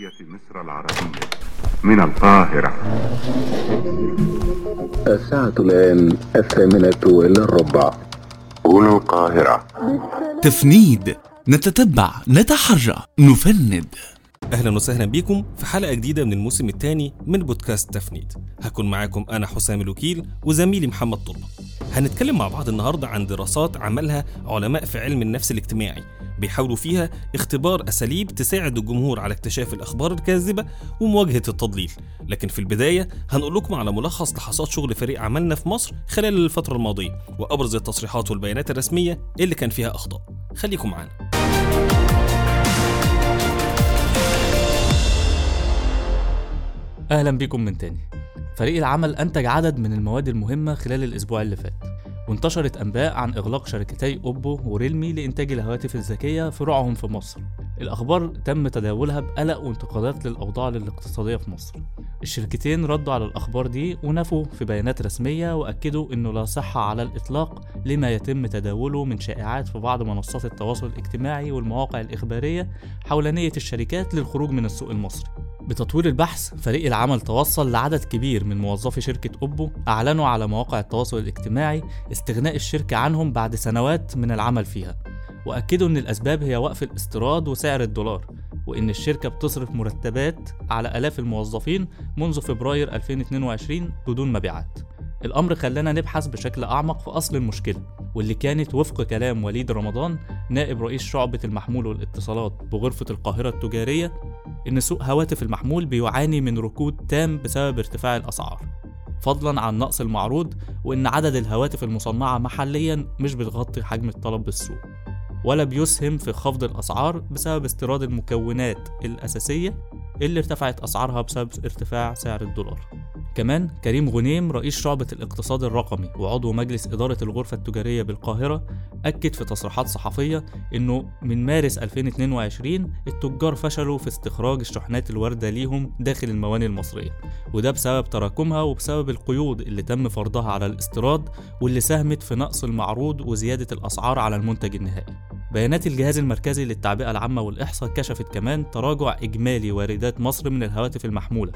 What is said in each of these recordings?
جمهورية مصر العربية من القاهرة. الساعة الآن الثامنة إلا الربع. هنا القاهرة. تفنيد. نتتبع. نتحرى. نفند. أهلا وسهلا بيكم في حلقة جديدة من الموسم الثاني من بودكاست تفنيد. هكون معاكم أنا حسام الوكيل وزميلي محمد طلبه هنتكلم مع بعض النهارده عن دراسات عملها علماء في علم النفس الاجتماعي. بيحاولوا فيها اختبار أساليب تساعد الجمهور على اكتشاف الأخبار الكاذبة ومواجهة التضليل. لكن في البداية هنقول لكم على ملخص لحظات شغل فريق عملنا في مصر خلال الفترة الماضية وأبرز التصريحات والبيانات الرسمية اللي كان فيها أخطاء. خليكم معانا. أهلا بكم من تاني. فريق العمل أنتج عدد من المواد المهمة خلال الأسبوع اللي فات. وانتشرت أنباء عن إغلاق شركتي أوبو وريلمي لإنتاج الهواتف الذكية فروعهم في مصر. الأخبار تم تداولها بقلق وانتقادات للأوضاع الاقتصادية في مصر. الشركتين ردوا على الأخبار دي ونفوا في بيانات رسمية وأكدوا إنه لا صحة على الإطلاق لما يتم تداوله من شائعات في بعض منصات التواصل الاجتماعي والمواقع الإخبارية حول نية الشركات للخروج من السوق المصري. بتطوير البحث فريق العمل توصل لعدد كبير من موظفي شركة أوبو أعلنوا على مواقع التواصل الاجتماعي استغناء الشركة عنهم بعد سنوات من العمل فيها. وأكدوا إن الأسباب هي وقف الاستيراد وسعر الدولار وإن الشركة بتصرف مرتبات على آلاف الموظفين منذ فبراير 2022 بدون مبيعات. الأمر خلانا نبحث بشكل أعمق في أصل المشكلة واللي كانت وفق كلام وليد رمضان نائب رئيس شعبة المحمول والاتصالات بغرفة القاهرة التجارية إن سوق هواتف المحمول بيعاني من ركود تام بسبب ارتفاع الأسعار. فضلا عن نقص المعروض وإن عدد الهواتف المصنعة محليا مش بتغطي حجم الطلب بالسوق. ولا بيسهم في خفض الأسعار بسبب استيراد المكونات الأساسية اللي ارتفعت أسعارها بسبب ارتفاع سعر الدولار. كمان كريم غنيم رئيس شعبة الاقتصاد الرقمي وعضو مجلس إدارة الغرفة التجارية بالقاهرة أكد في تصريحات صحفية إنه من مارس 2022 التجار فشلوا في استخراج الشحنات الواردة ليهم داخل الموانئ المصرية وده بسبب تراكمها وبسبب القيود اللي تم فرضها على الاستيراد واللي ساهمت في نقص المعروض وزيادة الأسعار على المنتج النهائي. بيانات الجهاز المركزي للتعبئة العامة والإحصاء كشفت كمان تراجع إجمالي واردات مصر من الهواتف المحمولة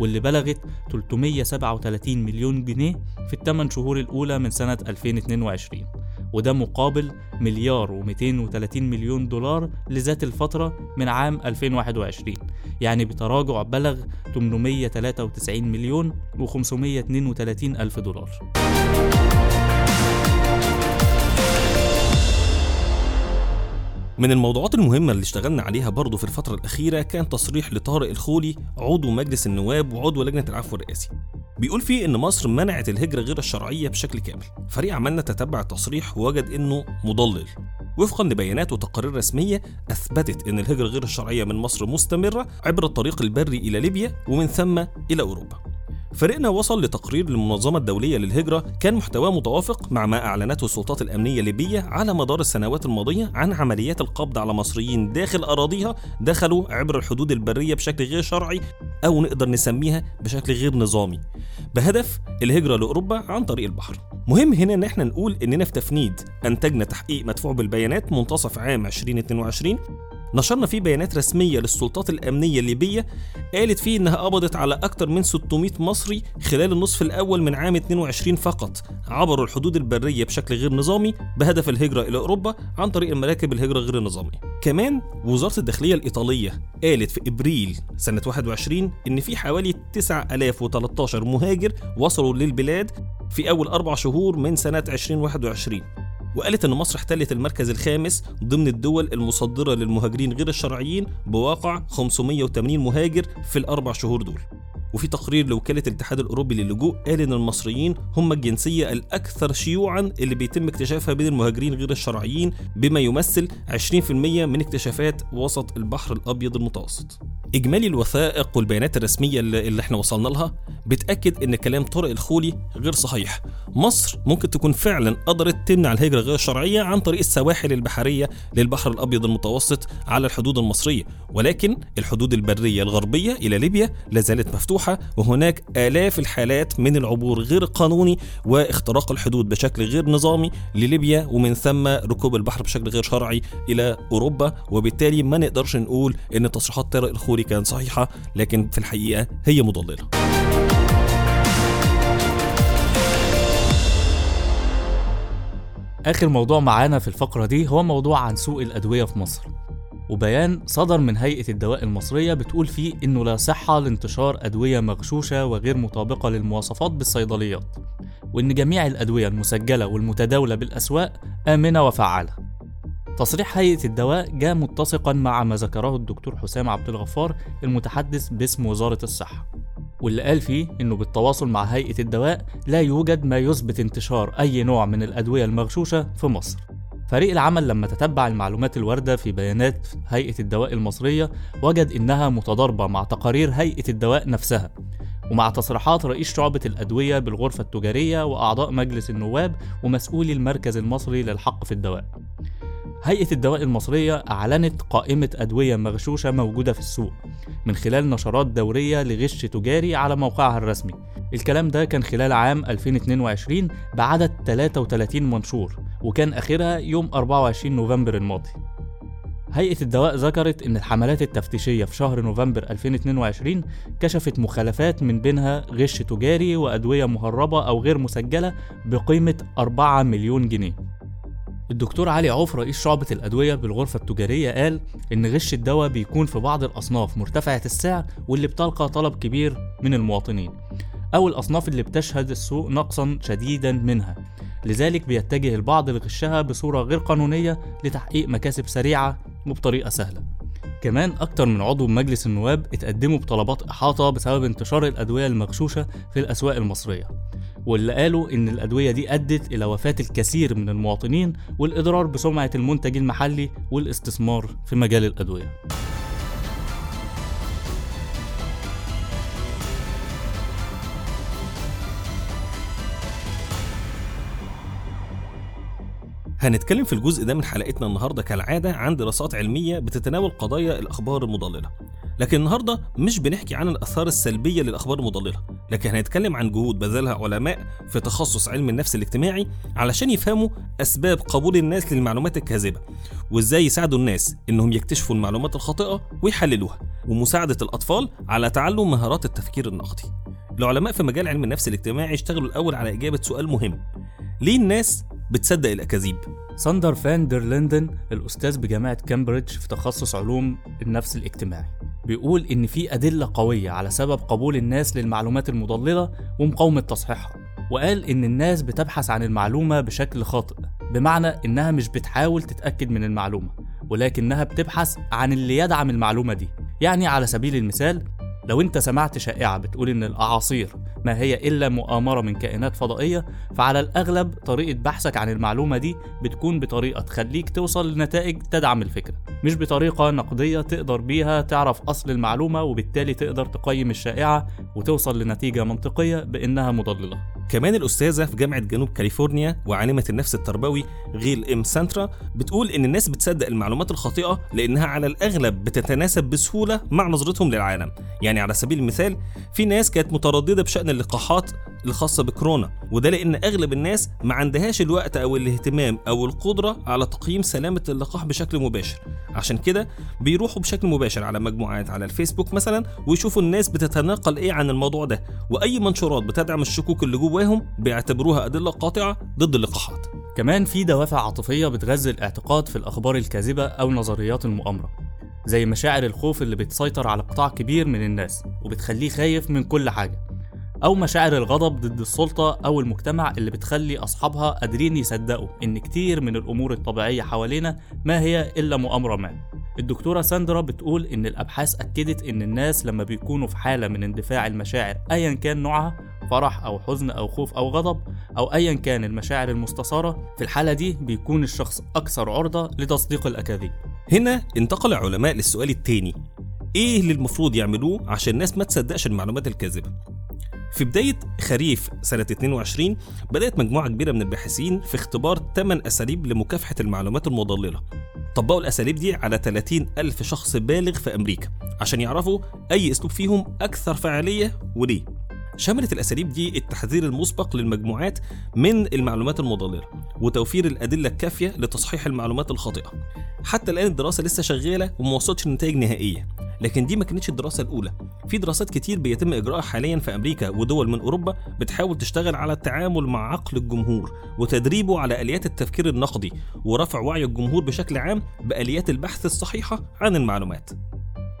واللي بلغت 337 مليون جنيه في الثمان شهور الأولى من سنة 2022 وده مقابل مليار و230 مليون دولار لذات الفترة من عام 2021 يعني بتراجع بلغ 893 مليون و532 ألف دولار. من الموضوعات المهمة اللي اشتغلنا عليها برضه في الفترة الأخيرة كان تصريح لطارق الخولي عضو مجلس النواب وعضو لجنة العفو الرئاسي. بيقول فيه إن مصر منعت الهجرة غير الشرعية بشكل كامل. فريق عملنا تتبع التصريح ووجد إنه مضلل. وفقا لبيانات وتقارير رسمية أثبتت إن الهجرة غير الشرعية من مصر مستمرة عبر الطريق البري إلى ليبيا ومن ثم إلى أوروبا. فريقنا وصل لتقرير للمنظمة الدولية للهجرة كان محتواه متوافق مع ما أعلنته السلطات الأمنية الليبية على مدار السنوات الماضية عن عمليات القبض على مصريين داخل أراضيها دخلوا عبر الحدود البرية بشكل غير شرعي أو نقدر نسميها بشكل غير نظامي بهدف الهجرة لأوروبا عن طريق البحر. مهم هنا إن إحنا نقول إننا في تفنيد أنتجنا تحقيق مدفوع بالبيانات منتصف عام 2022 نشرنا فيه بيانات رسمية للسلطات الأمنية الليبية قالت فيه إنها قبضت على أكثر من 600 مصري خلال النصف الأول من عام 22 فقط. عبروا الحدود البرية بشكل غير نظامي بهدف الهجرة إلى أوروبا عن طريق المراكب الهجرة غير النظامية كمان وزارة الداخلية الإيطالية قالت في إبريل سنة 21 إن في حوالي 9013 مهاجر وصلوا للبلاد في أول أربع شهور من سنة 2021 وقالت إن مصر احتلت المركز الخامس ضمن الدول المصدرة للمهاجرين غير الشرعيين بواقع 580 مهاجر في الأربع شهور دول. وفي تقرير لوكالة الاتحاد الأوروبي للجوء قال إن المصريين هم الجنسية الأكثر شيوعا اللي بيتم اكتشافها بين المهاجرين غير الشرعيين بما يمثل 20% من اكتشافات وسط البحر الأبيض المتوسط. إجمالي الوثائق والبيانات الرسمية اللي إحنا وصلنا لها بتأكد إن كلام طارق الخولي غير صحيح. مصر ممكن تكون فعلا قدرت تمنع الهجرة غير الشرعية عن طريق السواحل البحرية للبحر الأبيض المتوسط على الحدود المصرية، ولكن الحدود البرية الغربية إلى ليبيا لا زالت مفتوحة مفتوحة وهناك آلاف الحالات من العبور غير القانوني واختراق الحدود بشكل غير نظامي لليبيا ومن ثم ركوب البحر بشكل غير شرعي إلى أوروبا. وبالتالي ما نقدرش نقول إن تصريحات طارق الخولي كانت صحيحة لكن في الحقيقة هي مضللة. آخر موضوع معانا في الفقرة دي هو موضوع عن سوق الأدوية في مصر. وبيان صدر من هيئة الدواء المصرية بتقول فيه إنه لا صحة لانتشار أدوية مغشوشة وغير مطابقة للمواصفات بالصيدليات وإن جميع الأدوية المسجلة والمتداولة بالأسواق آمنة وفعالة. تصريح هيئة الدواء جاء متسقا مع ما ذكره الدكتور حسام عبد الغفار المتحدث باسم وزارة الصحة واللي قال فيه إنه بالتواصل مع هيئة الدواء لا يوجد ما يثبت انتشار أي نوع من الأدوية المغشوشة في مصر. فريق العمل لما تتبع المعلومات الواردة في بيانات هيئة الدواء المصرية وجد إنها متضاربة مع تقارير هيئة الدواء نفسها. ومع تصريحات رئيس شعبة الأدوية بالغرفة التجارية وأعضاء مجلس النواب ومسؤولي المركز المصري للحق في الدواء. هيئة الدواء المصرية أعلنت قائمة أدوية مغشوشة موجودة في السوق من خلال نشرات دورية لغش تجاري على موقعها الرسمي. الكلام ده كان خلال عام 2022 بعدد 33 منشور. وكان آخرها يوم 24 نوفمبر الماضي. هيئة الدواء ذكرت إن الحملات التفتيشية في شهر نوفمبر 2022 كشفت مخالفات من بينها غش تجاري وأدوية مهربة أو غير مسجلة بقيمة 4 مليون جنيه. الدكتور علي عوف رئيس شعبة الأدوية بالغرفة التجارية قال إن غش الدواء بيكون في بعض الأصناف مرتفعة السعر واللي بتلقى طلب كبير من المواطنين أو الأصناف اللي بتشهد السوق نقصا شديدا منها. لذلك بيتجه البعض لغشها بصورة غير قانونية لتحقيق مكاسب سريعة وبطريقة سهلة. كمان أكتر من عضو مجلس النواب اتقدموا بطلبات إحاطة بسبب انتشار الأدوية المغشوشة في الأسواق المصرية واللي قالوا إن الأدوية دي أدت إلى وفاة الكثير من المواطنين والإضرار بسمعة المنتج المحلي والاستثمار في مجال الأدوية. هنتكلم في الجزء ده من حلقتنا النهارده كالعادة عن دراسات علمية بتتناول قضايا الأخبار المضللة. لكن النهارده مش بنحكي عن الآثار السلبية للأخبار المضللة لكن هنتكلم عن جهود بذلها علماء في تخصص علم النفس الاجتماعي علشان يفهموا أسباب قبول الناس للمعلومات الكاذبة وإزاي يساعدوا الناس إنهم يكتشفوا المعلومات الخاطئة ويحللوها ومساعدة الأطفال على تعلم مهارات التفكير النقدي. العلماء في مجال علم النفس الاجتماعي اشتغلوا الأول على إجابة سؤال مهم ليه الناس بتصدق الأكاذيب. ساندر فان دير الأستاذ بجامعة كامبريدج في تخصص علوم النفس الاجتماعي بيقول إن في أدلة قوية على سبب قبول الناس للمعلومات المضللة ومقاومة تصحيحها وقال إن الناس بتبحث عن المعلومة بشكل خاطئ بمعنى إنها مش بتحاول تتأكد من المعلومة ولكنها بتبحث عن اللي يدعم المعلومة دي. يعني على سبيل المثال لو أنت سمعت شائعة بتقول إن الأعاصير ما هي إلا مؤامرة من كائنات فضائية فعلى الأغلب طريقة بحثك عن المعلومة دي بتكون بطريقة تخليك توصل لنتائج تدعم الفكرة مش بطريقة نقدية تقدر بيها تعرف أصل المعلومة وبالتالي تقدر تقيم الشائعة وتوصل لنتيجة منطقية بإنها مضللة. كمان الأستاذة في جامعة جنوب كاليفورنيا وعالمة النفس التربوي غيل إم سيناترا بتقول إن الناس بتصدق المعلومات الخاطئة لأنها على الأغلب بتتناسب بسهولة مع نظرتهم للعالم. يعني على سبيل المثال في ناس كانت مترددة بشأن اللقاحات الخاصة بكورونا وده لأن أغلب الناس ما عندهاش الوقت أو الاهتمام أو القدرة على تقييم سلامة اللقاح بشكل مباشر. عشان كده بيروحوا بشكل مباشر على مجموعات على الفيسبوك مثلا ويشوفوا الناس بتتناقل إيه عن الموضوع ده وأي منشورات بتدعم الشكوك اللي جواهم بيعتبروها أدلة قاطعة ضد اللقاحات. كمان في دوافع عاطفية بتغذي الاعتقاد في الأخبار الكاذبة أو نظريات المؤامرة زي مشاعر الخوف اللي بتسيطر على قطاع كبير من الناس وبتخليه خايف من كل حاجة أو مشاعر الغضب ضد السلطة أو المجتمع اللي بتخلي أصحابها قادرين يصدقوا إن كتير من الأمور الطبيعية حوالينا ما هي إلا مؤامرة ما. الدكتورة ساندرا بتقول إن الأبحاث أكدت إن الناس لما بيكونوا في حالة من اندفاع المشاعر أيا كان نوعها فرح أو حزن أو خوف أو غضب أو أيا كان المشاعر المستثارة في الحالة دي بيكون الشخص أكثر عرضة لتصديق الأكاذيب. هنا انتقل العلماء للسؤال التاني إيه اللي المفروض يعملوه عشان الناس ما تصدقش المعلومات الكاذبة؟ في بداية خريف سنة 22 بدأت مجموعة كبيرة من الباحثين في اختبار 8 أساليب لمكافحة المعلومات المضللة. طبقوا الأساليب دي على 30 ألف شخص بالغ في أمريكا عشان يعرفوا أي أسلوب فيهم أكثر فعالية وليه. شملت الأساليب دي التحذير المسبق للمجموعات من المعلومات المضللة وتوفير الأدلة الكافية لتصحيح المعلومات الخاطئة. حتى الآن الدراسة لسه شغالة وما وصلتش لنتائج نهائية لكن دي ما كانتش الدراسة الأولى. في دراسات كتير بيتم إجراءها حاليا في أمريكا ودول من أوروبا بتحاول تشتغل على التعامل مع عقل الجمهور وتدريبه على آليات التفكير النقدي ورفع وعي الجمهور بشكل عام بآليات البحث الصحيحة عن المعلومات.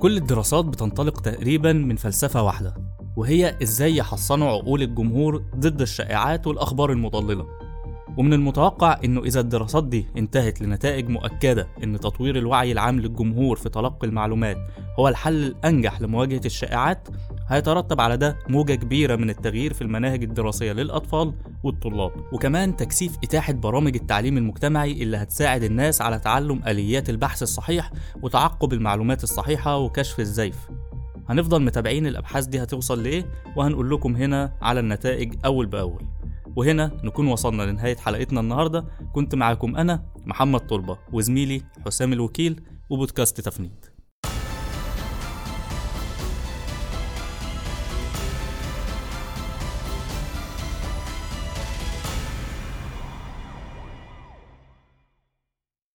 كل الدراسات بتنطلق تقريبا من فلسفة واحدة. وهي إزاي يحصنوا عقول الجمهور ضد الشائعات والأخبار المضللة. ومن المتوقع إنه إذا الدراسات دي انتهت لنتائج مؤكدة إن تطوير الوعي العام للجمهور في تلقي المعلومات هو الحل الأنجح لمواجهة الشائعات هيترتب على ده موجة كبيرة من التغيير في المناهج الدراسية للأطفال والطلاب. وكمان تكثيف إتاحة برامج التعليم المجتمعي اللي هتساعد الناس على تعلم آليات البحث الصحيح وتعقب المعلومات الصحيحة وكشف الزيف. هنفضل متابعين الأبحاث دي هتوصل لإيه؟ وهنقول لكم هنا على النتائج أول بأول. وهنا نكون وصلنا لنهاية حلقتنا النهاردة. كنت معاكم أنا محمد طلبة وزميلي حسام الوكيل وبودكاست تفنيد.